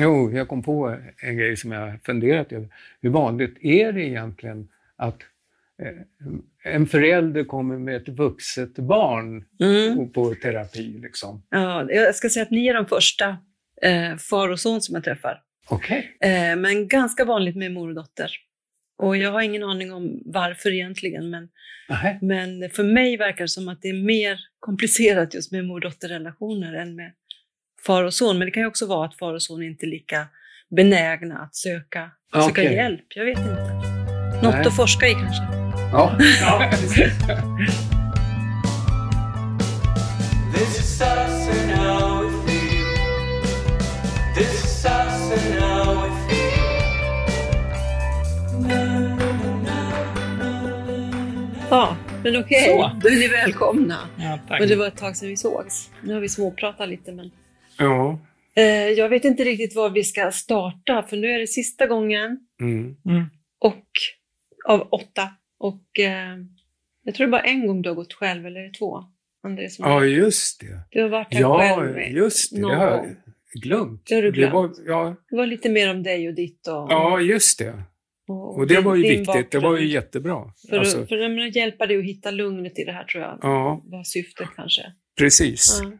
Jo, jag kom på en grej som jag funderat över. Hur vanligt är det egentligen att eh, en förälder kommer med ett vuxet barn Mm. på terapi? Liksom. Ja, jag ska säga att ni är de första eh, far och son som jag träffar. Okej. Eh, men ganska vanligt med mor och dotter. Och jag har ingen aning om varför egentligen, men, Okay. men för mig verkar det som att det är mer komplicerat just med mor och dotterrelationer än med far och son. Men det kan ju också vara att far och son inte är lika benägna att söka, söka Okej. hjälp. Jag vet inte. Något Nej. att forska i kanske. Ja. Ja. Ja, men okej. Så. Då är ni välkomna. Ja, tack. Men det var ett tag sedan vi sågs. Nu har vi småpratat lite, men ja. eh, jag vet inte riktigt var vi ska starta, för nu är det sista gången Mm. Mm. och av åtta. Och eh, jag tror det bara en gång du har gått själv, eller är det två? André som ja, just det. Du har varit här Ja, själv. just det. någon Det har jag glömt. Det har du glömt. var, ja, Det var lite mer om dig och ditt och, ja, just det. och, Och det din- var ju viktigt. Det var ju jättebra. För, Alltså, för att hjälpa dig att hitta lugnet i det här tror jag ja, var syftet kanske. precis. Ja.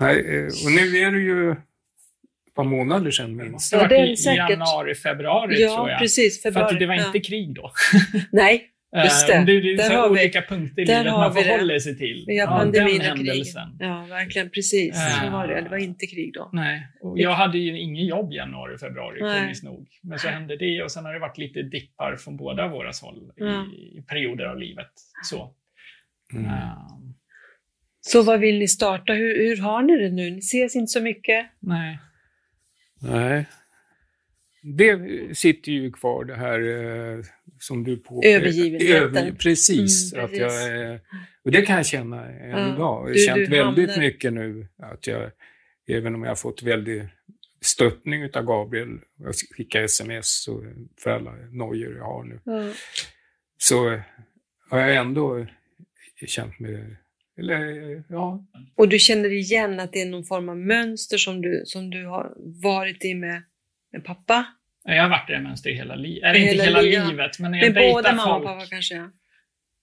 Nej, eh, och nu är det ju ett par månader sedan minst. Det Ja, var det är i säkert. januari, februari tror Ja, jag. precis. För att Februari. det var ja. inte krig då. Nej, Just det. Eh, det, det är Där så har vi- olika punkter i livet man vi det. förhåller sig till. vi har pandemin och händelsen. Ja, verkligen. Precis. Så Ja. var det. Det var inte krig då. Nej, och jag hade ju ingen jobb januari, februari, komiskt nog. Men så hände det och sen har det varit lite dippar från båda våra håll Ja. i, i perioder av livet. Så. Mm. Eh, Så vad vill ni starta? Hur, hur har ni det nu? Ni ses inte så mycket. nej. Nej. Det sitter ju kvar det här eh, som du på Övergivenheten. precis. Mm, att precis. jag, eh, och det kan jag känna än Ja. idag. Jag har känt du väldigt hamnar- mycket nu. Att jag, även om jag har fått väldigt stöttning av Gabriel, jag skickar sms och för alla nojor jag har nu, Ja. så har jag ändå känt mig, eller ja, Och du känner igen att det är någon form av mönster som du, som du har varit i med, med pappa? Jag har varit i det mönstret hela livet. Eller inte Hela livet. livet, men jag Med båda dejtar mamma och pappa kanske? Ja.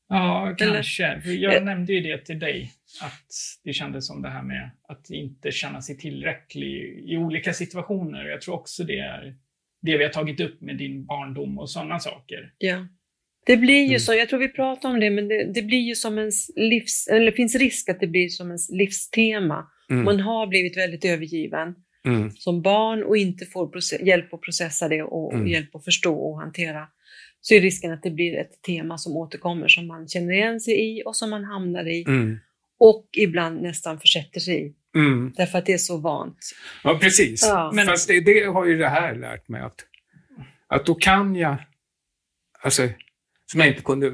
Ja, kanske. För jag Eh. nämnde ju det till dig, att det kändes som det här med att inte känna sig tillräcklig i olika situationer. Jag tror också det är det vi har tagit upp med din barndom och sådana saker. Ja. Det blir ju Mm. så, jag tror vi pratar om det, men det, det blir ju som ens livs, eller det finns risk att det blir som ens livstema. mm, Man har blivit väldigt övergiven mm, som barn och inte får hjälp att processa det och Mm. hjälp att förstå och hantera. Så är risken att det blir ett tema som återkommer som man känner igen sig i och som man hamnar i mm, och ibland nästan försätter sig i. mm. Därför att det är så vant. Ja, precis. Ja. Men Fast det, det har ju det här lärt mig att, att då kan jag, alltså, som jag inte kunde,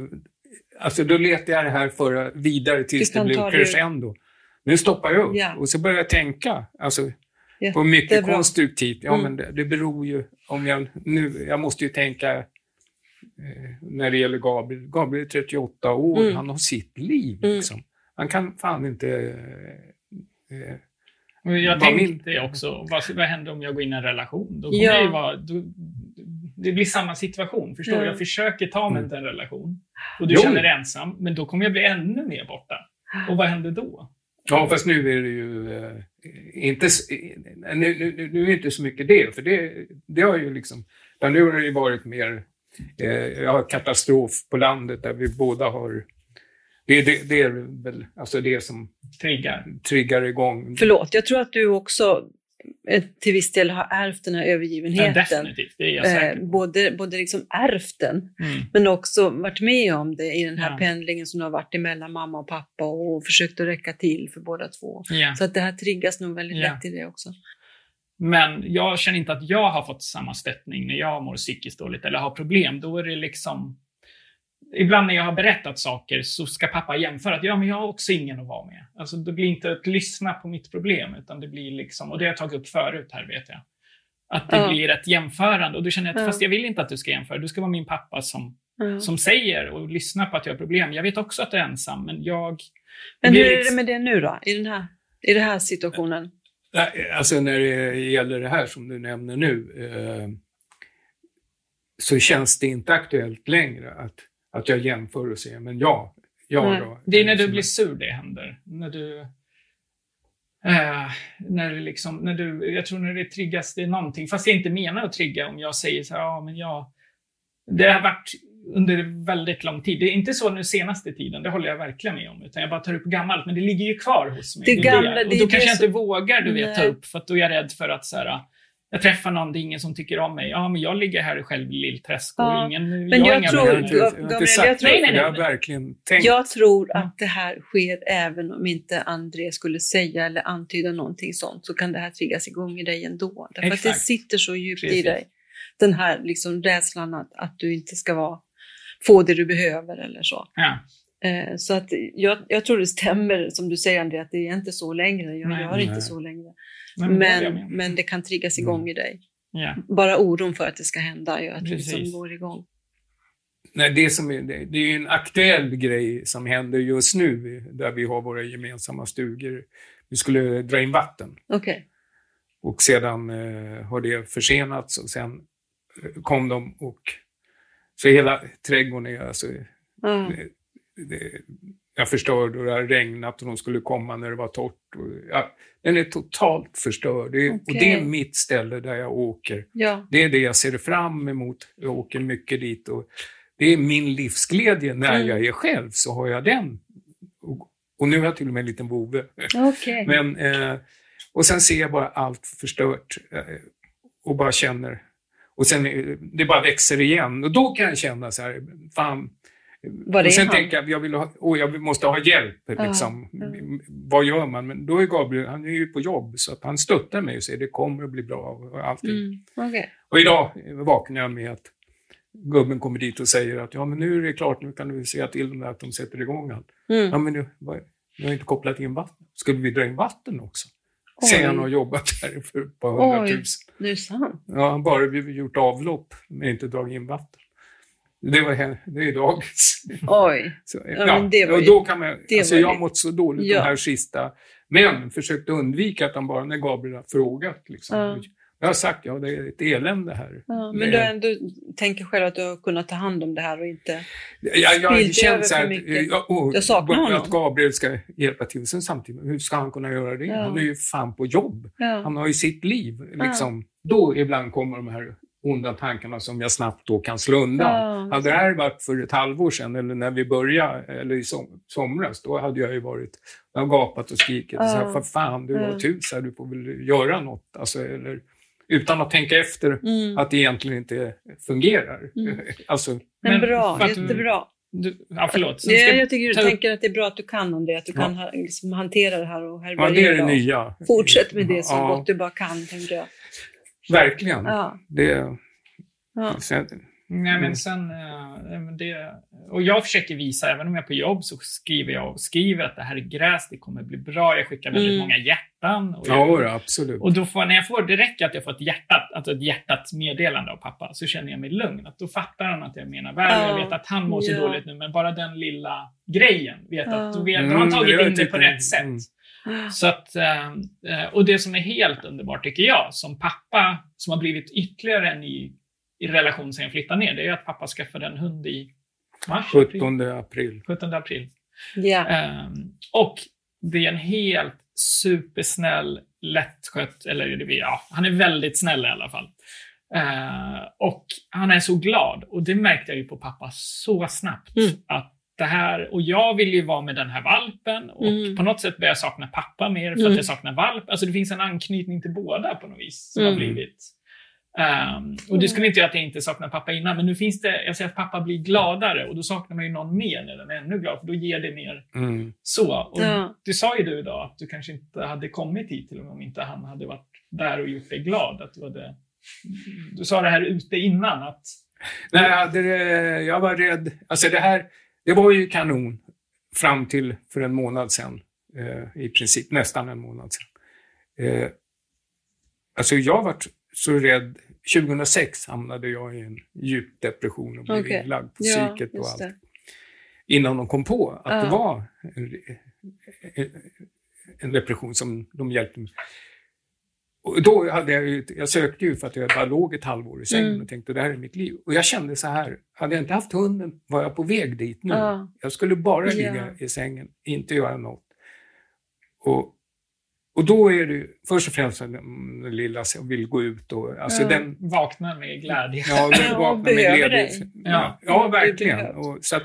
alltså då letade jag det här för vidare tills det blev crescendo. Nu stoppar jag upp Ja. och så börjar jag tänka, alltså på mycket konstruktivt. Ja, Mm. men det, det beror ju, om jag nu, jag måste ju tänka eh, när det gäller Gabriel. Gabriel är 38 år, Mm. han har sitt liv Mm. liksom. Han kan fan inte eh, eh, jag tänkte min- också, vad, vad händer om jag går in i en relation? Då kommer Ja. jag ju vara, då, det blir samma situation, förstår du? Jag försöker ta mig Mm. till en relation och du Jo. känner dig ensam, men då kommer jag bli ännu mer borta. Och vad händer då? Ja, fast nu är det ju eh, inte, eh, nu, nu, nu är det inte så mycket det, för det, det har ju liksom, nu har det ju varit mer eh, ja, katastrof på landet där vi båda har, det, det, det är väl alltså det som Triggar. triggar igång. Förlåt, jag tror att du också till viss del har ärvt den här Ja, övergivenheten. definitivt, det är jag Eh, säker på. både, både liksom ärvt den, Mm. men också varit med om det i den här Ja. pendlingen som du har varit emellan mamma och pappa och försökt att räcka till för båda två. Ja. Så att det här triggas nog väldigt Ja. lätt i det också. Men jag känner inte att jag har fått samma stöttning när jag mår psykiskt dåligt eller har problem. Då är det liksom... Ibland när jag har berättat saker så ska pappa jämföra att ja, men jag har också ingen att vara med. Alltså det blir inte att lyssna på mitt problem, utan det blir liksom, och det har jag tagit upp förut här vet jag. Att det Ja. blir ett jämförande och då känner jag att Ja. fast jag vill inte att du ska jämföra, du ska vara min pappa som, Ja. som säger och lyssnar på att jag har problem. Jag vet också att jag är ensam, men jag... Men hur är liksom- det med det nu då, i den här, i den här situationen? Alltså när det gäller det här som du nämner nu eh, så känns det inte aktuellt längre att, att jag jämför och säger, men ja, ja Nej. då. Det är när du blir sur det händer. När du... Eh, när det liksom, när du, jag tror när det triggas, det är någonting. Fast jag inte menar att trigga om jag säger så här, ja men jag... Det har varit under väldigt lång tid. Det är inte så nu senaste tiden, det håller jag verkligen med om. Utan jag bara tar upp gammalt, men det ligger ju kvar hos mig. Det gamla, Och det är då det kanske jag inte vågar, du vet, ta upp. För att då är jag rädd för att så här, jag träffar någon, det är ingen som tycker om mig. Ja, men jag ligger här själv i Lillträsk och Ja, ingen... men jag tror- Jag vänner. inte, jag inte sagt jag tror- det, Nej, nej, för jag har nej. verkligen tänkt. Jag tror Ja. att det här sker även om inte André skulle säga eller antyda någonting sånt, så kan det här triggas igång i dig ändå. Därför att det Exakt. sitter så djupt i Precis. dig. Den här liksom rädslan att, att du inte ska vara, få det du behöver eller så. Ja. Eh, så att jag, jag tror det stämmer som du säger André, att det är inte så längre. Jag Nej. gör inte Nej. så längre. Men, jag Men, med. men det kan triggas igång Mm. i dig. Ja. Bara oron för att det ska hända gör att det Precis. liksom går igång. Nej, det, som är, det, det är ju en aktuell grej som händer just nu, där vi har våra gemensamma stugor. Vi skulle dra in vatten Okej. och sedan eh, har det försenats och sen eh, kom de och så hela trädgården är alltså Ja. Jag förstörd och det har regnat och de skulle komma när det var torrt. Och, ja, den är totalt förstörd. Det, är- Och det är mitt ställe där jag åker. ja. Det är det jag ser fram emot. Jag åker mycket dit. Och det är min livsglädje. När Mm. jag är själv så har jag den. Och, och nu har jag till och med en liten vovve. Men, eh, och sen ser jag bara allt förstört eh, och bara känner. Och sen eh, det bara växer igen. Och då kan jag känna så här, fan. Var och sen han? tänker jag, jag, vill ha, oh, jag måste ha hjälp. Ja, Liksom. ja. Vad gör man? Men då är Gabriel, han är ju på jobb, så att han stöttar mig och säger det kommer att bli bra och allting. Mm. Okej. Och idag vaknar jag med att gubben kommer dit och säger att ja, men nu är det klart, nu kan du säga till dem att de sätter igång allt. Mm. Ja, men nu, vad, jag har inte kopplat in vatten. Skulle vi dra in vatten också? Oj. Säger han har jobbat där för ett par hundratusen. Det är sant. Ja, han bara gjort avlopp, men inte dragit in vatten. Det, var, det är dagens. Oj. Så, Ja, men det var och då kan man, det alltså jag har mått så dåligt Ja. de här sista, men försökte undvika att han bara, när Gabriel har frågat, liksom. Ja. Jag har sagt, ja det är ett elände här. Ja, men du, ändå tänker själv att du har kunnat ta hand om det här och inte... Jag, jag känner så för här, mycket. jag, och, Jag saknar honom. Att Gabriel ska hjälpa till. Sen samtidigt, hur ska han kunna göra det? Ja. Han är ju fan på jobb. Ja. Han har ju sitt liv. Liksom. Då ibland kommer de här onda tankarna som jag snabbt då kan slå undan. Ja. Hade det här varit för ett halvår sedan eller när vi började, eller i som, somras, då hade jag ju varit, jag har gapat och skrikit. Ja. Så här, för fan, du Ja. har tur, så här, du får väl göra något. Alltså, eller, utan att tänka efter Mm. att det egentligen inte fungerar. Mm. Alltså, Men, Men bra, att jättebra. Du, ja, förlåt. Ska, jag tycker, ta du upp- tänker att det är bra att du kan om det, att du Ja. kan ha, liksom, hantera det här och ja, härbärgera. det är det och nya. Fortsätt med det så Ja, gott du bara kan, tänker jag. Verkligen. Ja. Det, Ja. sen, Nej, Mm. men sen... eh, det, och jag försöker visa, även om jag är på jobb, så skriver jag och skriver att det här är gräs, det kommer bli bra. Jag skickar väldigt Mm. många hjärtan. Och, ja, jag, då, absolut. och då får, när jag får, det räcker att jag får ett hjärtat, alltså ett hjärtat meddelande av pappa, så känner jag mig lugn. Att då fattar han att jag menar väl. Ja. Jag vet att han mår så Ja. dåligt nu, men bara den lilla grejen, vet Ja. att då, vet, då Mm, har han tagit jag in det på rätt sätt. mm. Så att, eh, eh, och det som är helt underbart tycker jag, som pappa, som har blivit ytterligare en i, i relation sen jag flyttade ner, det är att pappa skaffade en hund i mars, april, 17 april. 17 april. Ja. Ehm, och det är en helt supersnäll, lättskött, eller ja, han är väldigt snäll i alla fall. Eh, och han är så glad. Och det märkte jag ju på pappa så snabbt. Mm. Att det här, och jag vill ju vara med den här valpen och Mm. på något sätt börjar jag sakna pappa mer för Mm. att jag saknar valp. Alltså det finns en anknytning till båda på något vis som Mm. har blivit. Ehm, och det skulle inte göra att jag inte saknar pappa innan, men nu finns det, jag ser att pappa blir gladare och då saknar man ju någon mer när den är ännu glad, för då ger det mer Mm. så. Och Ja. Du sa ju du idag att du kanske inte hade kommit hit till och med om inte han hade varit där och gjort dig glad. Att du, hade, du sa det här ute innan, att Nej, jag, hade, det- jag var rädd. Alltså det här, det var ju kanon fram till för en månad sedan. Eh, I princip nästan en månad sedan. Eh, alltså jag var så rädd. 2006 hamnade jag i en djup depression och blev Okej. inlagd på Ja, psyket och allt. det. Innan de kom på att Ja. det var en, en, en depression som de hjälpte mig. Och då hade jag ju, jag sökte ju för att jag bara låg ett halvår i sängen Mm. och tänkte det här är mitt liv. Och jag kände så här, hade jag inte haft hunden var jag på väg dit nu. Ja. Jag skulle bara ligga i sängen, inte göra något. Och, och då är det först och främst den, den lilla som vill gå ut och, alltså Ja. den, Vakna med glädje. ja, den vaknar med glädje. dig. Ja, Ja. verkligen. Och, så att,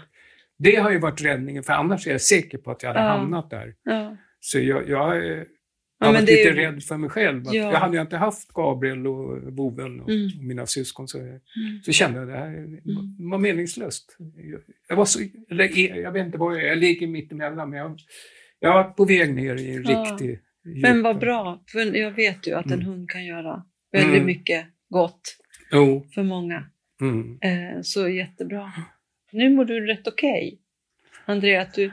det har ju varit räddningen, för annars är jag säker på att jag hade Ja. hamnat där. Ja. Så jag, jag, eh, jag Ja, är lite ju- rädd för mig själv. Ja. Jag hade jag inte haft Gabriel och boven och, Mm. och mina syskon så, Mm. så kände jag att det här var meningslöst. Jag, var så, är- jag vet inte vad jag är, jag ligger mitt emellan men jag, jag var på väg ner i en Ja. riktig Men vad djup- bra, för jag vet ju att en Mm. hund kan göra väldigt Mm. mycket gott Jo. för många. Mm. Eh, så jättebra. Nu mår du rätt okej. Andrea, att du,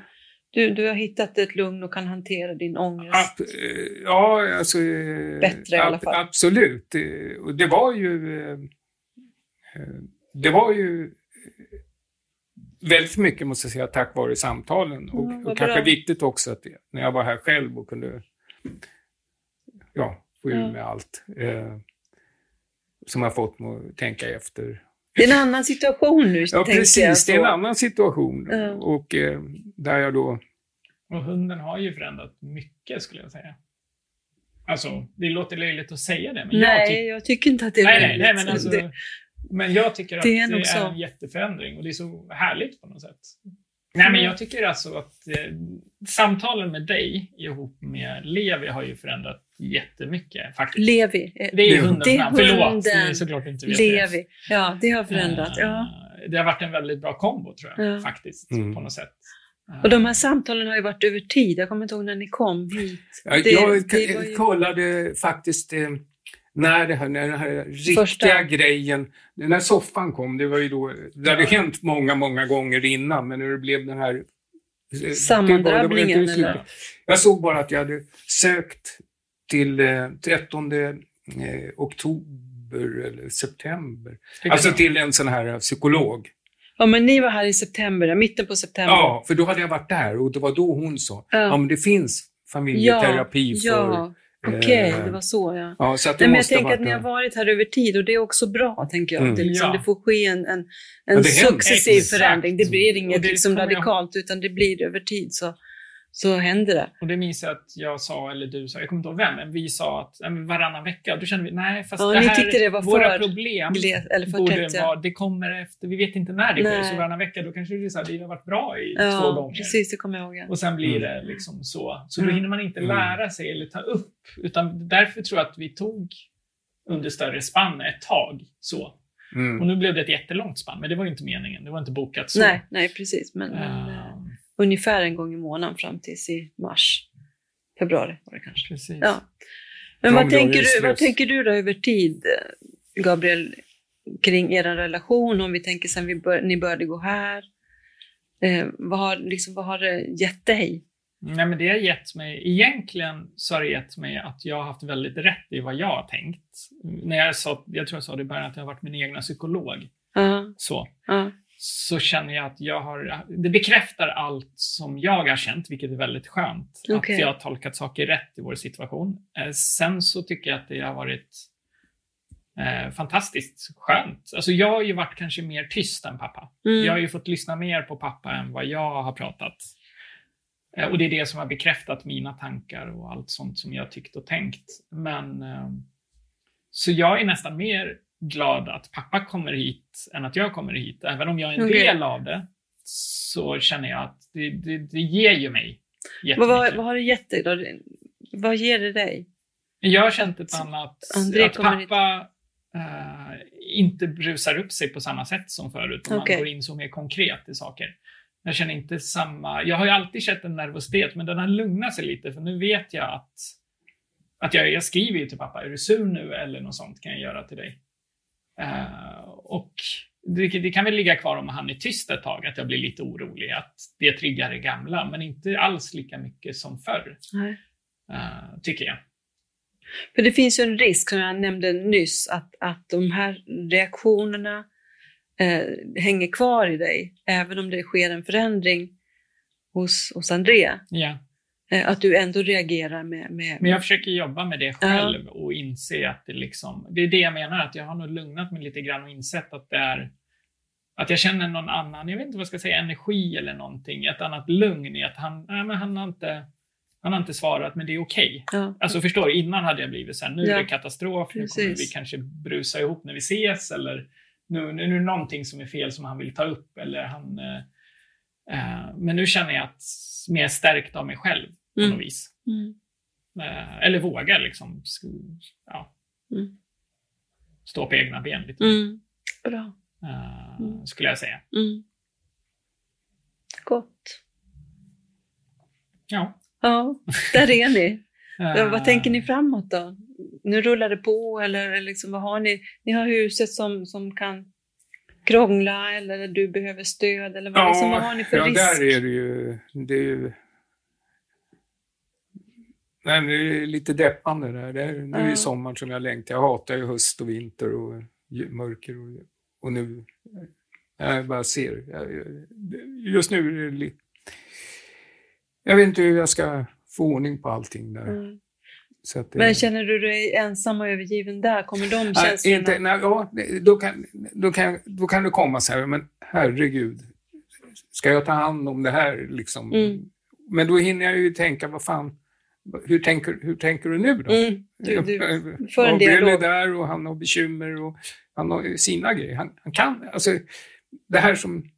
du, du har hittat ett lugn och kan hantera din ångest. Ab, eh, ja, alltså... eh, Bättre i alla fall. Absolut. Eh, Och det var ju... Det var ju väldigt mycket, måste jag säga, tack vare samtalen. Och, Mm, och kanske bra. viktigt också att när jag var här själv och kunde ja, få ur Ja. med allt. Eh, som har fått mig att tänka efter. Det är en annan situation nu, Ja, tänker jag. precis. Det är en annan situation. Ja. Och eh, där jag då... Och hunden har ju förändrat mycket skulle jag säga. Alltså, det låter löjligt att säga det, men jag Nej, tycker... jag tycker inte att det är Nej, nej, väldigt- nej, men alltså... det, Men jag tycker att Det det är är, nog så. en jätteförändring och det är så härligt på något sätt. Nej, men jag tycker alltså att eh, samtalen med dig ihop med Levi har ju förändrat jättemycket faktiskt. Levi. det är ju Det- hundens det är namn. Förlåt, hunden. det är såklart inte vet det. Levi. Ja, det har förändrat. Eh, Ja. Det har varit en väldigt bra kombo tror jag, Ja. faktiskt, Mm. på något sätt. Och de här samtalen har ju varit över tid. Jag kommer inte ihåg när ni kom hit. Ja, Det- jag det ju- kollade faktiskt eh, när, det här, när den här riktiga Första. grejen, när soffan kom, det var ju då, det hade Ja. hänt många, många gånger innan, men när det blev den här... eh, Sammandrabbningen, det? Jag såg bara att jag hade sökt till eh, 13 eh, oktober eller september. Alltså till en sån här psykolog. Ja, men ni var här i september, ja, mitten på september. Ja, för då hade jag varit där och det var då hon sa, Ja. ja men det finns familjeterapi för... Ja, okej, eh, det var så ja. Ja, så att Nej, men jag tänker att ni har varit här över tid och det är också bra, tänker jag. Mm. Det, liksom, Ja. det får ske en, en, Ja, en händer. successiv Exakt. förändring. Det blir inget det liksom radikalt, utan det blir över tid så, så händer det. Och det minns jag att jag sa, eller du sa, jag kommer inte ihåg vem, men vi sa att varannan vecka. Då kände vi, nej, fast Ja, det ni här, tyckte det var våra för problem Gles, eller för borde tätt, vara, det kommer efter, vi vet inte när det sker, så varannan vecka, då kanske det är så här, det har varit bra i två Ja, gånger. precis, det kommer jag ihåg. Ja. Och sen blir Mm. det liksom så. Så då Mm. hinner man inte Mm. lära sig eller ta upp. Utan därför tror jag att vi tog under större spann ett tag. Så. Mm. Och nu blev det ett jättelångt spann, men det var ju inte meningen. Det var inte bokat så. Nej, nej, precis. Men, men Ehm, ungefär en gång i månaden fram tills i mars. Februari var det kanske. precis. Ja. Men vad, tänker du, vad tänker du då över tid, Gabriel, kring er relation? Om vi tänker sen vi bör, ni började gå här. Eh, vad, har, liksom, vad har det gett dig? Nej, men det har gett mig, egentligen så har det gett mig att jag har haft väldigt rätt i vad jag har tänkt. När jag sa, jag tror jag sa det i början, att jag har varit min egna psykolog. Ja, Så. ja, så känner jag att jag har, det bekräftar allt som jag har känt, vilket är väldigt skönt. Okej. Att jag har tolkat saker rätt i vår situation. Eh, sen så tycker jag att det har varit eh, fantastiskt skönt. Alltså jag har ju varit kanske mer tyst än pappa. Mm. Jag har ju fått lyssna mer på pappa än vad jag har pratat. Eh, och det är det som har bekräftat mina tankar och allt sånt som jag tyckt och tänkt. Men eh, så jag är nästan mer glad att pappa kommer hit än att jag kommer hit. Även om jag är en Okej. del av det så känner jag att det, det, det ger ju mig Vad, vad, vad har det gett dig då? Vad ger det dig? Jag har känt ett annat, André att pappa eh, inte brusar upp sig på samma sätt som förut. Och Okej. Man går in så mer konkret i saker. Jag känner inte samma, jag har ju alltid känt en nervositet, men den har lugnat sig lite, för nu vet jag att, att jag, jag skriver ju till pappa, är du sur nu eller något sånt kan jag göra till dig. Eh, och det, det kan väl ligga kvar om han är tyst ett tag, att jag blir lite orolig, att det triggar det gamla, men inte alls lika mycket som förr, Nej. eh, tycker jag. För det finns ju en risk, som jag nämnde nyss, att, att de här reaktionerna eh, hänger kvar i dig, även om det sker en förändring hos, hos André. Ja. Eh, Att du ändå reagerar med... med Men jag försöker jobba med det själv och inse att det liksom, det är det jag menar, att jag har nog lugnat mig lite grann och insett att det är att jag känner någon annan, jag vet inte vad jag ska säga, energi eller någonting, ett annat lugn i att han, nej, men han har inte, han har inte svarat, men det är okej. ja. Alltså förstår du, innan hade jag blivit så här, nu är Ja. det katastrof, nu kommer vi Precis. kanske brusa ihop när vi ses eller nu, nu är det någonting som är fel som han vill ta upp eller han... Eh, eh, men nu känner jag att mer stärkt av mig själv på Mm. något vis. Mm. Eh, eller vågar liksom ja, Mm. stå på egna ben lite, Mm. Bra. eh, Mm. skulle jag säga. Mm. Gott. Ja. Ja, där är ni. Eh, vad tänker ni framåt då? Nu rullar det på eller liksom, vad har ni? Ni har huset som, som kan krångla eller du behöver stöd eller vad, liksom, vad har ni för ja, risk? där är det ju... Det är ju Nej, det är lite deppande där. Det är, nu är Ja. det sommaren som jag längtar. Jag hatar ju höst och vinter och mörker. Och, och nu... Jag bara ser. Jag, just nu är det li, Jag vet inte hur jag ska få ordning på allting där. Mm. Det, Men känner du dig ensam och övergiven där? Kommer de Nej, känslorna? inte, nej, ja, då, kan, då, kan, då kan det komma så här, men herregud, ska jag ta hand om det här? Liksom? Mm. Men då hinner jag ju tänka, vad fan, hur tänker, hur tänker du nu då? Mm. Du, du, för en är där och han har bekymmer och han har sina grejer. Han, han kan, alltså det här som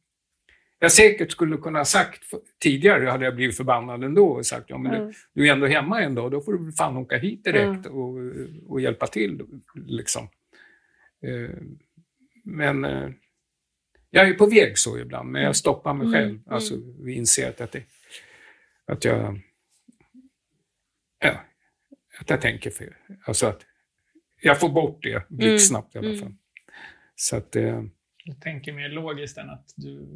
jag säkert skulle kunna ha sagt tidigare, hade jag blivit förbannad ändå och sagt, ja men Ja. du, du är ändå hemma en dag, då får du fan åka hit direkt och, och hjälpa till. Liksom. Eh, Men eh, jag är på väg så ibland, men jag stoppar mig Mm, själv. mm. Alltså, vi inser att, det, att jag ja, att jag tänker fel. Alltså att jag får bort det blixtsnabbt i alla mm. fall. Så att, eh, tänker mer logiskt än att du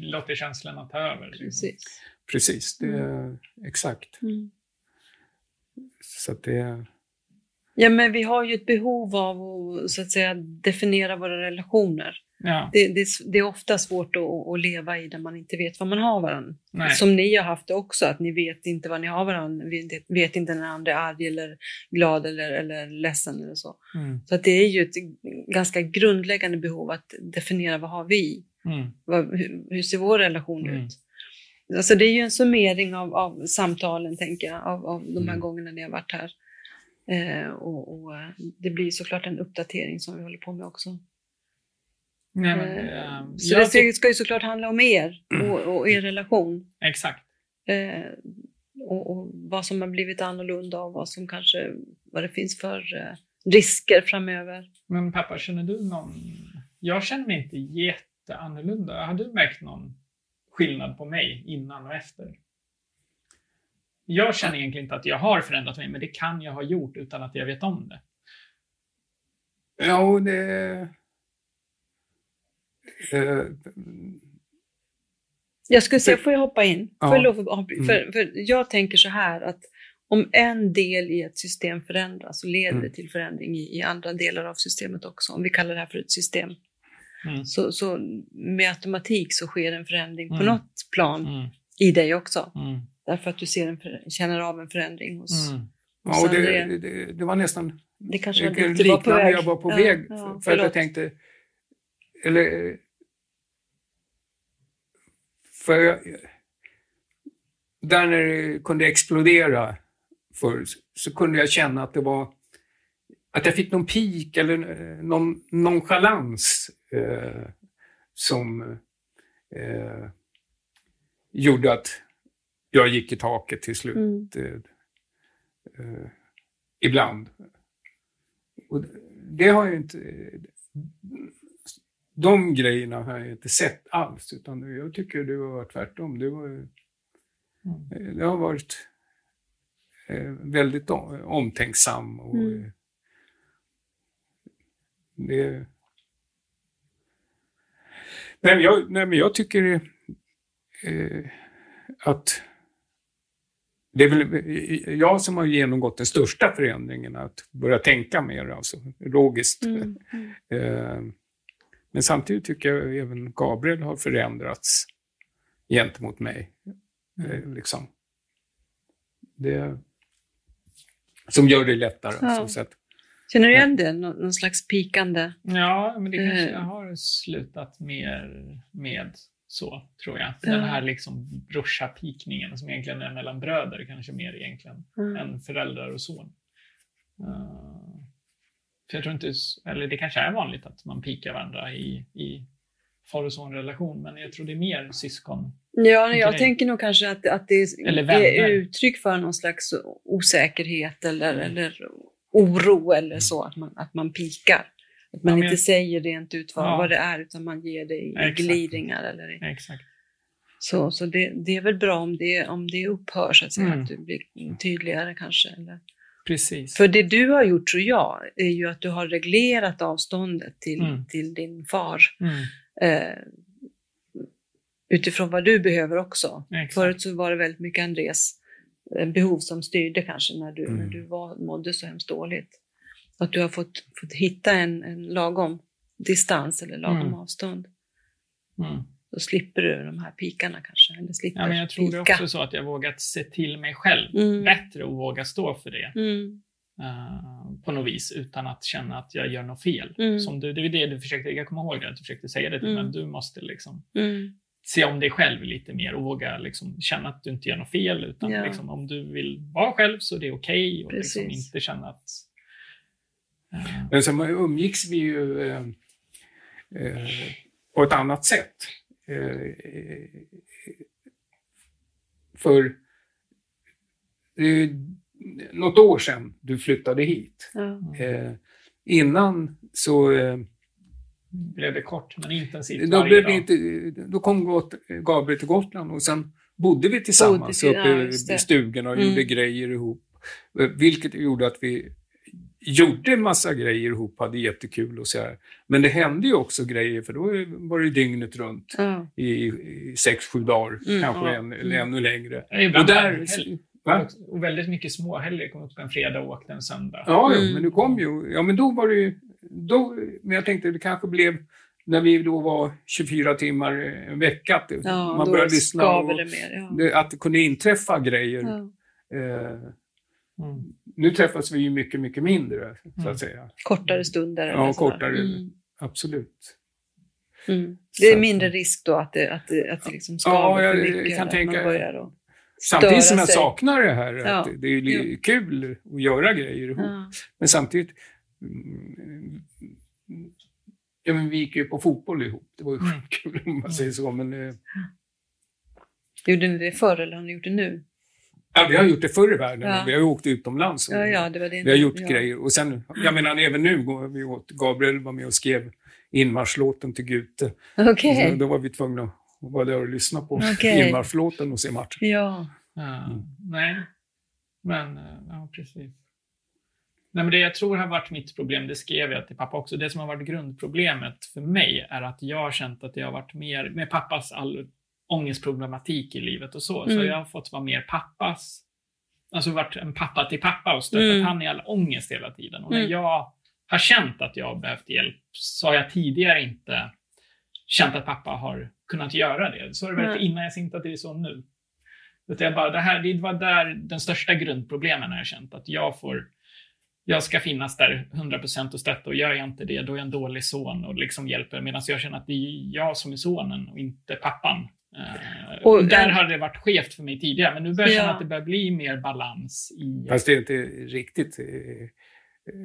låter känslorna ta över. liksom. Precis. precis, det, exakt. Mm. Så att det, Ja, men vi har ju ett behov av att, så att säga, definiera våra relationer. Ja, Det, det, är- det är ofta svårt att, att leva i där man inte vet vad man har varandra. nej. Som ni har haft det också, att ni vet inte vad ni har varandra. Vet, inte när andra är arg eller glad eller, eller ledsen eller så. Mm. Så att det är ju ett ganska grundläggande behov att definiera vad har vi? Mm. Vad, hur, hur ser vår relation Mm. ut? Alltså det är ju en summering av, av samtalen, tänker jag, av, av de här Mm. gångerna ni har varit här. Eh, och, och eh, det blir såklart en uppdatering som vi håller på med också. Nej, men, Eh, eh, Så jag det tyck- ska ju såklart handla om er och, och er relation. Exakt. Eh, och, och vad som har blivit annorlunda och vad som kanske, vad det finns för eh, risker framöver. Men pappa, känner du någon... Jag känner mig inte jätteannorlunda. Har du märkt någon skillnad på mig innan och efter? Jag känner egentligen inte att jag har förändrat mig, men det kan jag ha gjort utan att jag vet om det. ja, det... Eh, Jag skulle säga, får jag hoppa in? Ja. Avbry- Mm. för, för jag tänker så här att om en del i ett system förändras så leder Mm. det till förändring i, i andra delar av systemet också. Om vi kallar det här för ett system. Mm. Så, så med automatik så sker en förändring på Mm. något plan Mm. i dig också. Mm. Därför att du ser en, för- känner av en förändring hos, Mm. hos ja, och det, det, det var nästan Det kanske var det, på liknande väg. jag var på Ja, väg. ja, för, för att jag tänkte... Eller... För jag, där när det kunde explodera förr så kunde jag känna att det var att jag fick någon pik eller någon nonchalans eh, som eh, gjorde att jag gick i taket till slut. Mm. eh, eh, ibland. Och det har jag inte... De grejerna har jag inte sett alls, utan jag tycker det var tvärtom. Det, var, Mm. det har varit eh, väldigt om- omtänksam och Mm. det... Nej, men jag, nej, men jag tycker eh, att det är väl jag som har genomgått den största förändringen, att börja tänka mer, alltså logiskt. Mm. Mm. Eh, Men samtidigt tycker jag även Gabriel har förändrats gentemot mig. Eh, Liksom. Det, som gör det lättare. Ja. Så, Känner du igen det? Nå- någon slags pikande? Ja, men det kanske Eh. jag har slutat mer med så, tror jag. Ja. Den här liksom brorsapikningen som egentligen är mellan bröder, kanske mer egentligen, Mm. än föräldrar och son. Eh, för jag tror inte, eller det kanske är vanligt att man pikar varandra i, i far och sonrelation, men jag tror det är mer syskon. Ja, jag tänker nog kanske att, att det är uttryck för någon slags osäkerhet eller, eller oro eller så, att man, att man pikar. Att man Ja, inte jag- säger rent ut vad, Ja. vad det är, utan man ger det i Exakt. glidningar. Eller i, Exakt. så så det, det är väl bra om det, om det upphör, så att säga, Mm. att du blir tydligare kanske. Eller. Precis. För det du har gjort, tror jag, är ju att du har reglerat avståndet till, Mm. till din far. Mm, Eh, utifrån vad du behöver också. exakt. Förut så var det väldigt mycket Andres eh, behov som styrde kanske när du, Mm. när du var, mådde så hemskt dåligt. Att du har fått, fått hitta en, en lagom distans eller lagom Mm. avstånd. Då slipper du de här pikarna kanske. Eller slipper Ja, men jag tror det är pika. också så att jag vågat se till mig själv Mm. bättre och våga stå för det. Mm. eh, på något vis utan att känna att jag gör något fel. Mm. Som du, det är det du försökte, jag kommer ihåg det, att du försökte säga det till Mm. men du måste liksom Mm. se om dig själv lite mer och våga liksom känna att du inte gör något fel. Utan Ja. liksom, om du vill vara själv så är det okej och liksom inte känna att... eh, men sen umgicks vi ju eh, på ett annat sätt. Eh, eh, för det är ju något år sedan du flyttade hit. Ja. Eh, innan så eh, blev det kort men intensivt då, varje blev dag. det inte, då kom Gabriel till Gotland och sen bodde vi tillsammans Bodde uppe i stugorna och Mm. gjorde grejer ihop. Eh, Vilket gjorde att vi gjorde massa grejer ihop, hade jättekul och så här. Men det hände ju också grejer, för då var det dygnet runt Ja. i, i sex, sju dagar, Mm, kanske ja. en, eller ännu längre. Ja, Och där... Och väldigt mycket småhelger. kom upp en fredag och åkte en söndag. Ja, jo, Mm. men du kom ju. Ja, men då var det ju... Då, men jag tänkte det kanske blev, när vi då var 24 timmar en vecka, att Ja, man började lyssna och det mer. Ja. det, att det kunde inträffa grejer. Ja. Eh, Mm. nu träffas vi ju mycket, mycket mindre, så Mm. att säga. Kortare stunder. Ja, kortare. Mm. Absolut. Mm. Det är mindre risk då att det, att det, att det liksom Ja, skaver jag för mycket. kan att tänka- man. Samtidigt som jag sig. saknar det här, Ja. att det är ju kul att göra grejer ihop. Ja. Men samtidigt, mm, ja, men vi gick ju på fotboll ihop. Det var ju Mm. kul om man säger så. Men, eh, Gjorde ni det förr eller har ni gjort det nu? Ja, vi har gjort det förr i världen. Ja. Vi har ju åkt utomlands. Ja, ja, det var det. Vi har gjort ja. grejer. Och sen, jag menar, även nu går vi åt. Gabriel var med och skrev inmarschlåten till Gute. Okej. Så Då var vi tvungna att vara där och lyssna på Okej. inmarschlåten och se matchen. Ja. Ja, Mm. Nej, men eh, ja, precis. Nej, men det jag tror har varit mitt problem, det skrev jag till pappa också, det som har varit grundproblemet för mig är att jag har känt att jag har varit mer, med pappas all ångestproblematik i livet och så, så Mm. jag har fått vara mer pappas, alltså varit en pappa till pappa och stöttat Mm. han i all ångest hela tiden. Och när Mm. jag har känt att jag har behövt hjälp så har jag tidigare inte känt att pappa har kunnat göra det. Så har det varit innan jag ser inte att det är så nu. Utan jag bara, det, här, det var där den största grundproblemen har jag känt. Att jag får, jag ska finnas där 100% och stötta och gör jag inte det, då är jag en dålig son och liksom hjälper. Medan jag känner att det är jag som är sonen och inte pappan. Och där har det varit skevt för mig tidigare, men nu börjar jag känna att det börjar bli mer balans i... Fast det är inte riktigt... eh,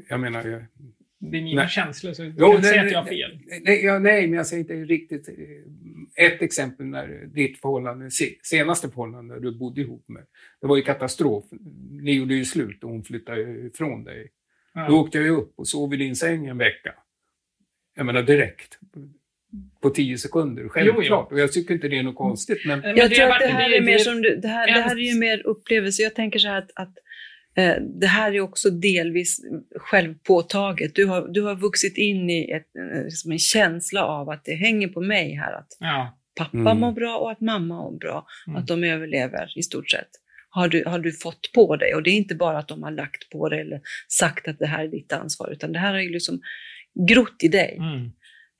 Jag menar... Jag, Det är mina Nej. känslor, så jag Jo, kan inte nej, säga nej, att jag har fel. Nej, ja, nej, men jag säger inte riktigt. eh, Ett exempel när ditt förhållande, se- senaste förhållande du bodde ihop med, det var ju katastrof. Ni gjorde ju slut och hon flyttade ifrån dig. Då Ja. åkte jag upp och sov i din säng en vecka. Jag menar direkt. På tio sekunder, självklart. Och jag tycker inte det är något konstigt, men Men Jag det tror att det här det- är mer som du, det här, det här är ju mer upplevelse. Jag tänker så här att, att eh, det här är också delvis självpåtaget. Du har, du har vuxit in i ett, eh, liksom en känsla av att det hänger på mig här att Ja. pappa Mm. mår bra och att mamma mår bra. Mm. Att de överlever i stort sett. Har du, har du fått på dig. Och det är inte bara att de har lagt på dig eller sagt att det här är ditt ansvar, utan det här har ju liksom grott i dig. Mm.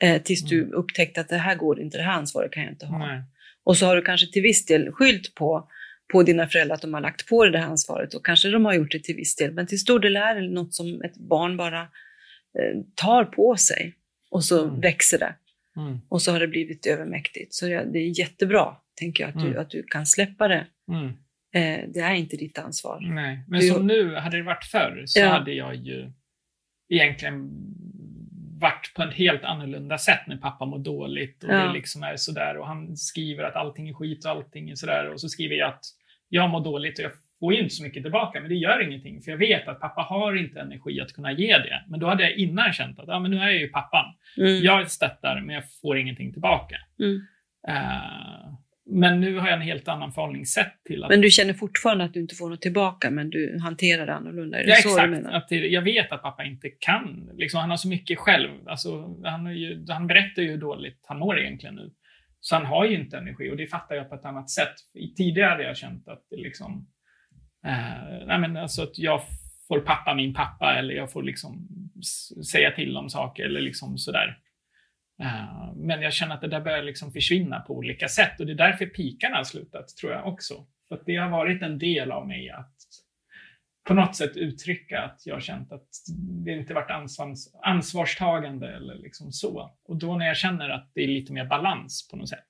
Eh, tills du upptäckte att det här går inte, det här ansvaret kan jag inte ha. Nej. Och så har du kanske till viss del skyllt på, på dina föräldrar att de har lagt på dig det här ansvaret och kanske de har gjort det till viss del, men till stor del är det något som ett barn bara eh, tar på sig och så Mm. växer det Mm. och så har det blivit övermäktigt. Så det är jättebra, tänker jag, att, du, Mm. att du kan släppa det. Mm. Eh, det är inte ditt ansvar. Nej, men Du- som nu, hade det varit förr så Ja. hade jag ju egentligen varit på ett helt annorlunda sätt när pappa mår dåligt och Ja. det liksom är sådär och han skriver att allting är skit och allting är sådär och så skriver jag att jag mår dåligt och jag får ju inte så mycket tillbaka men det gör ingenting för jag vet att pappa har inte energi att kunna ge det. Men då hade jag innan känt att ja, men nu är jag ju pappan. Mm. Jag stöttar men jag får ingenting tillbaka. Mm. Eh, men nu har jag en helt annan förhållningssätt till att Men du känner fortfarande att du inte får något tillbaka, men du hanterar det annorlunda? Är det Ja, så du exakt. menar? Att jag vet att pappa inte kan. Liksom, han har så mycket själv. Alltså, han, ju, han berättar ju hur dåligt han mår egentligen nu. Så han har ju inte energi och det fattar jag på ett annat sätt. Tidigare hade jag känt att det liksom... Eh, nej men alltså att jag får pappa min pappa eller jag får liksom säga till om saker eller liksom sådär. Eh, men jag känner att det där börjar liksom försvinna på olika sätt och det är därför pikarna har slutat, tror jag också. För att det har varit en del av mig att på något sätt uttrycka att jag har känt att det inte varit ansvars, ansvarstagande eller liksom så. Och då när jag känner att det är lite mer balans på något sätt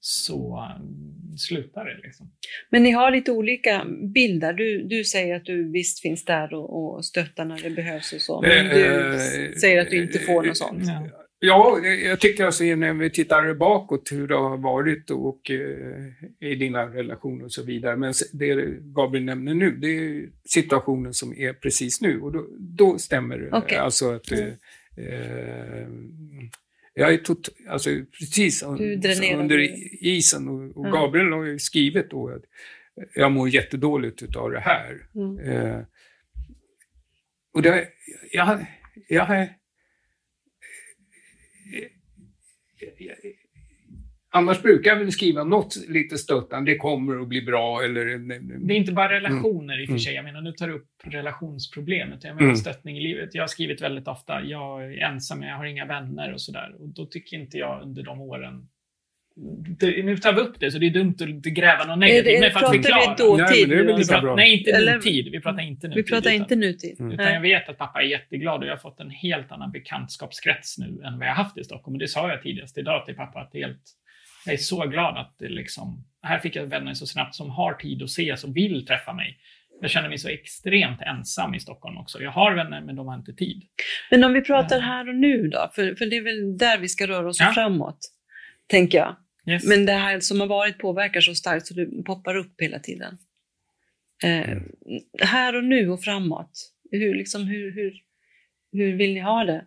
så um, slutar det liksom. Men ni har lite olika bilder. Du, du säger att du visst finns där och, och stöttar när det behövs och så, men du Eh, säger att du inte får något sånt. Ja. Ja, jag tycker alltså när vi tittar bakåt hur det har varit och eh, i dina relationer och så vidare. Men det Gabriel nämner nu, det är situationen som är precis nu och då, då stämmer det. Okej. Alltså att eh, eh, jag är tot, alltså precis under isen och, och Ja. Gabriel har ju skrivit då att jag mår jättedåligt utav det här. Mm. Eh, och det, jag, jag har... Annars brukar väl skriva något lite stöttande, det kommer att bli bra eller... Det är inte bara relationer i och för Mm. sig. Jag menar, nu tar du upp relationsproblemet. Jag menar Mm. stöttning i livet. Jag har skrivit väldigt ofta, jag är ensam, jag har inga vänner och sådär. Och då tycker inte jag under de åren det, nu tar vi upp det, så det är dumt att gräva något negativt. men för att pratar vi förklara. dåtid Nej, Vi pratar, inte Eller- nutid. Vi pratar inte nutid. Vi pratar utan- inte nutid. Mm. utan jag vet att pappa är jätteglad och jag har fått en helt annan bekantskapskrets nu än vad jag haft i Stockholm. Och det sa jag tidigast idag till pappa att det är helt, jag är så glad att det liksom, här fick jag vänner så snabbt som har tid att ses och vill träffa mig. Jag känner mig så extremt ensam i Stockholm också. Jag har vänner men de har inte tid. Men om vi pratar Ja. här och nu då, för, för det är väl där vi ska röra oss Ja. framåt, tänker jag. Yes. Men det här som har varit påverkar så starkt så det poppar upp hela tiden. Eh, Mm. Här och nu och framåt, hur, liksom, hur, hur, hur vill ni ha det?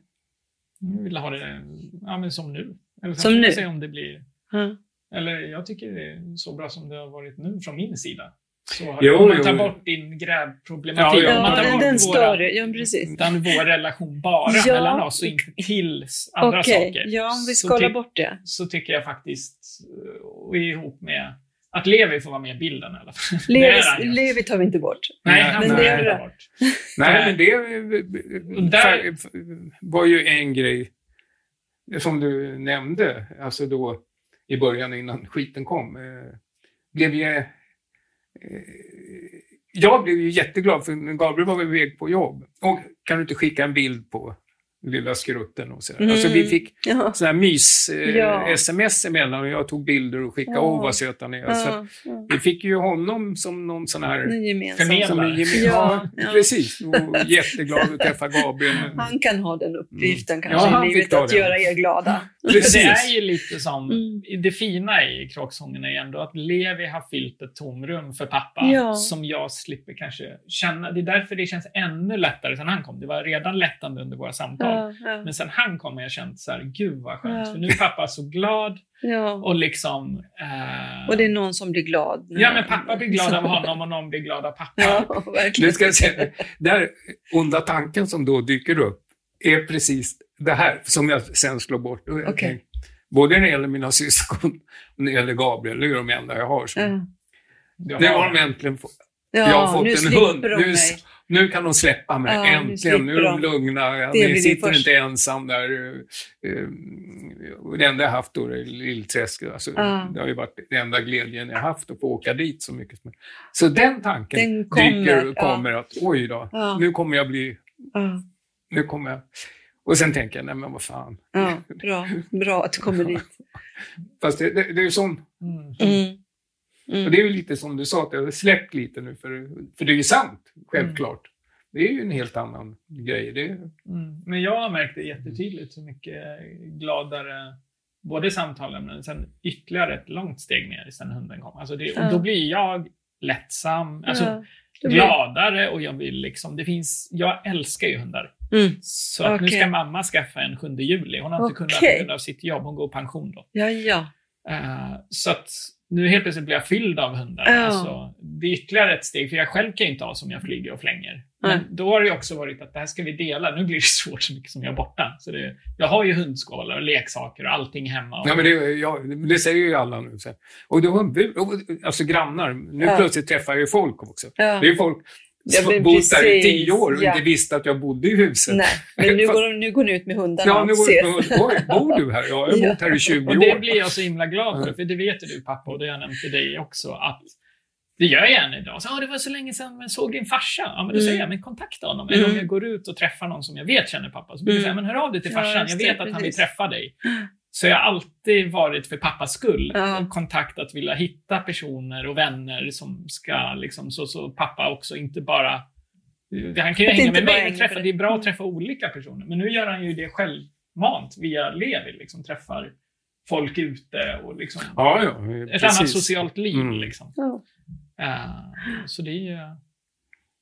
Jag vill ha det ja, men som nu. Eller Som får vi nu? se om det blir... Ja. Eller jag tycker det är så bra som det har varit nu från min sida. Så Jo, om man tar jo. bort din grävproblematik, Ja, om man Ja, tar den, bort den våra. Ja, precis. utan vår relation bara Ja. mellan oss och inte till andra Okej, saker. ja, om vi skalar bort det. Så tycker jag faktiskt, eh, och ihop med, att Levi får vara med i bilden i alla fall. Levi. Levi tar vi inte bort. Nej, Men han det är inte bra. bort. Nej, men det där- var ju en grej som du nämnde, alltså då i början innan skiten kom. Eh, blev ju, eh, jag blev ju jätteglad för Gabriel var iväg på jobb. Och kan du inte skicka en bild på lilla skrutten och sådär. Mm. Alltså vi fick Ja. sådana mys-sms Ja. emellan och jag tog bilder och skickade. Ja. Åh, vad söt han är. Så Ja, ja. vi fick ju honom som någon sån här... Förmedlare. Ja, ja, ja. precis. Och jätteglad att träffa Gabriel. Han kan ha den uppgiften Mm. kanske Ja, han i livet, att den. göra er glada. Precis. Det är ju lite som, Mm. det fina i kråksången är ändå att Levi har fyllt ett tomrum för pappa Ja. som jag slipper kanske känna. Det är därför det känns ännu lättare sen han kom. Det var redan lättande under våra samtal. Ja, ja, Men sen han kom har jag känt så här, gud vad skönt. Ja. För nu är pappa så glad ja. och liksom... eh, Och det är någon som blir glad. Ja, men pappa blir glad av honom och någon blir glad av pappa. Nu ska jag säga, där onda tanken som då dyker upp är precis det här som jag sen slår bort. Tänker, Både när det gäller mina syskon och när det gäller Gabriel, det är de enda jag har. Som. Du det har- de äntligen fått. Ja, jag har fått nu en hund. de Nu. Nu kan de släppa mig. Ja, nu Äntligen. Nu är de lugna. Jag Det din sitter inte ensam där. eh, eh, och Det enda jag haft då är Lillträsk. Alltså, Ja. Det har ju varit den enda glädjen jag haft att få åka dit så mycket. som- Så den tanken Den kommer, dyker ja. kommer att oj då, Ja. nu kommer jag bli... Ja, Nu kommer jag... Och sen tänker jag, nej men vad fan. ja, bra, bra att du kommer dit. Fast det, det, det är ju sån... Mm. Mm. Och Mm. det är ju lite som du sa, att jag har släppt lite nu, för, för det är ju sant, självklart. Det är ju en helt annan grej. Det, Mm. Men jag har märkt det jättetydligt hur mycket gladare både samtalen men sen ytterligare ett långt steg ner sen hunden kom. Alltså det, och då blir jag lättsam, alltså gladare och jag vill liksom, det finns, jag älskar ju hundar. Mm. Så att nu ska mamma skaffa en 7 juli. Hon har inte kunnat på grund av sitt jobb, hon går i pension då. Ja, ja. Eh, så att nu helt plötsligt blir jag fylld av hundar. Ja. Alltså, det är ytterligare ett steg, för jag själv kan ju inte ha som jag flyger och flänger. Men då har det också varit att det här ska vi dela. Nu blir det svårt så mycket som jag är borta. Så det, jag har ju hundskålar och leksaker och allting hemma. Och, ja, men det, ja, det säger ju alla nu. Så. Och då, alltså grannar, nu Ja. plötsligt träffar jag ju folk också. ja. Det är folk Ja, men bott där i tio år och ja. inte visste att jag bodde i huset. Nej, men nu går, nu går ni ut med hundarna Ja, nu går det Oj, bor du här? Ja, jag har Ja. bott här i 20 och det år. blir jag så himla glad för, för det vet du pappa och det har jag nämnt till dig också. att det gör jag än idag. Så, ah, det var så länge sedan jag såg din farsa. Ja, men då Mm. säger jag, men kontakta honom. Eller om Mm. jag går ut och träffar någon som jag vet känner pappa, så brukar jag Mm. säga, men hör av dig till Ja, farsan. jag vet det, att han vill träffa dig. Så jag har alltid varit för pappas skull Ja. kontakt att vilja hitta personer och vänner som ska, liksom, så, så pappa också inte bara... Han kan ju hänga inte med mig, träffa, det. det är bra att träffa olika personer. Men nu gör han ju det självmant via Levi, liksom träffar folk ute och liksom Ja, ja, ett annat socialt liv. Mm. Liksom. Ja. Eh, så det är ju...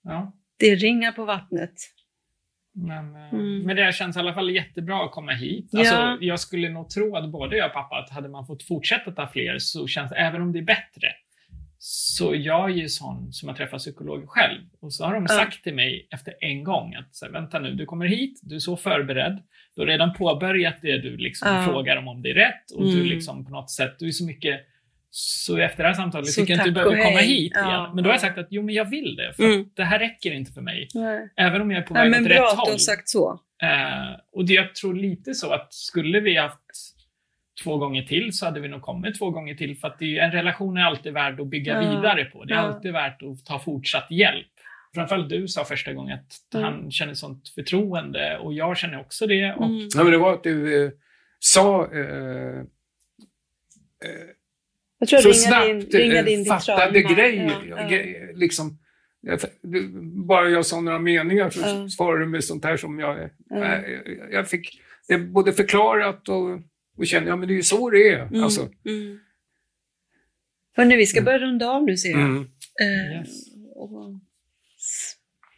Ja. Det är ringar på vattnet. Men, eh, Mm. men det känns i alla fall jättebra att komma hit. Ja. Alltså, jag skulle nog tro att både jag och pappa, att hade man fått fortsätta ta fler så känns även om det är bättre, så jag är ju sån som har träffat psykologer själv. Och så har de sagt till mig efter en gång att så här, vänta nu, du kommer hit, du är så förberedd, du har redan påbörjat det du liksom Ja. frågar om om det är rätt och du Mm. liksom på något sätt, du är så mycket så efter det här samtalet Så tycker jag inte du behöver komma hit Ja. igen. Men då har jag sagt att jo, men jag vill det. För Mm. att det här räcker inte för mig. Nej. Även om jag är på väg men åt bra rätt att du håll. har sagt så. Eh, och det, jag tror lite så att skulle vi haft två gånger till så hade vi nog kommit två gånger till. För att det är, en relation är alltid värd att bygga Ja. vidare på. Det är Ja. alltid värt att ta fortsatt hjälp. Framförallt du sa första gången att Mm. han känner sånt förtroende och jag känner också det. Och, Mm. Ja, men det var att du eh, sa eh, eh, Jag tror så ringa din, snabbt ringa eh, din, din fattade grejer. Ja, ja. Liksom, jag- du- bara jag sa några meningar så Ja. svarade du med sånt här som jag... Ja. eh, Jag fick det både förklarat och, och kände, ja men det är ju så det är. Mm. Alltså, Mm. Hörrni, vi ska börja runda av nu ser jag. mm. Eh, Yes. och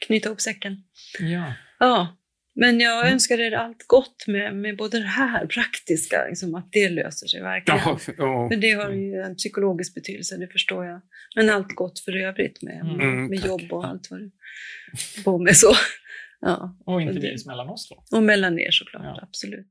knyta ihop säcken. ja. Ja, men jag Mm. önskar er allt gott med, med både det här praktiska, liksom, att det löser sig verkligen. Ja, ja. För det har ju en psykologisk betydelse, det förstår jag. Men allt gott för övrigt med, Mm, med tack. jobb och allt vad du på med så. Ja, Och inte minst mellan oss två. och mellan er såklart, Ja. absolut.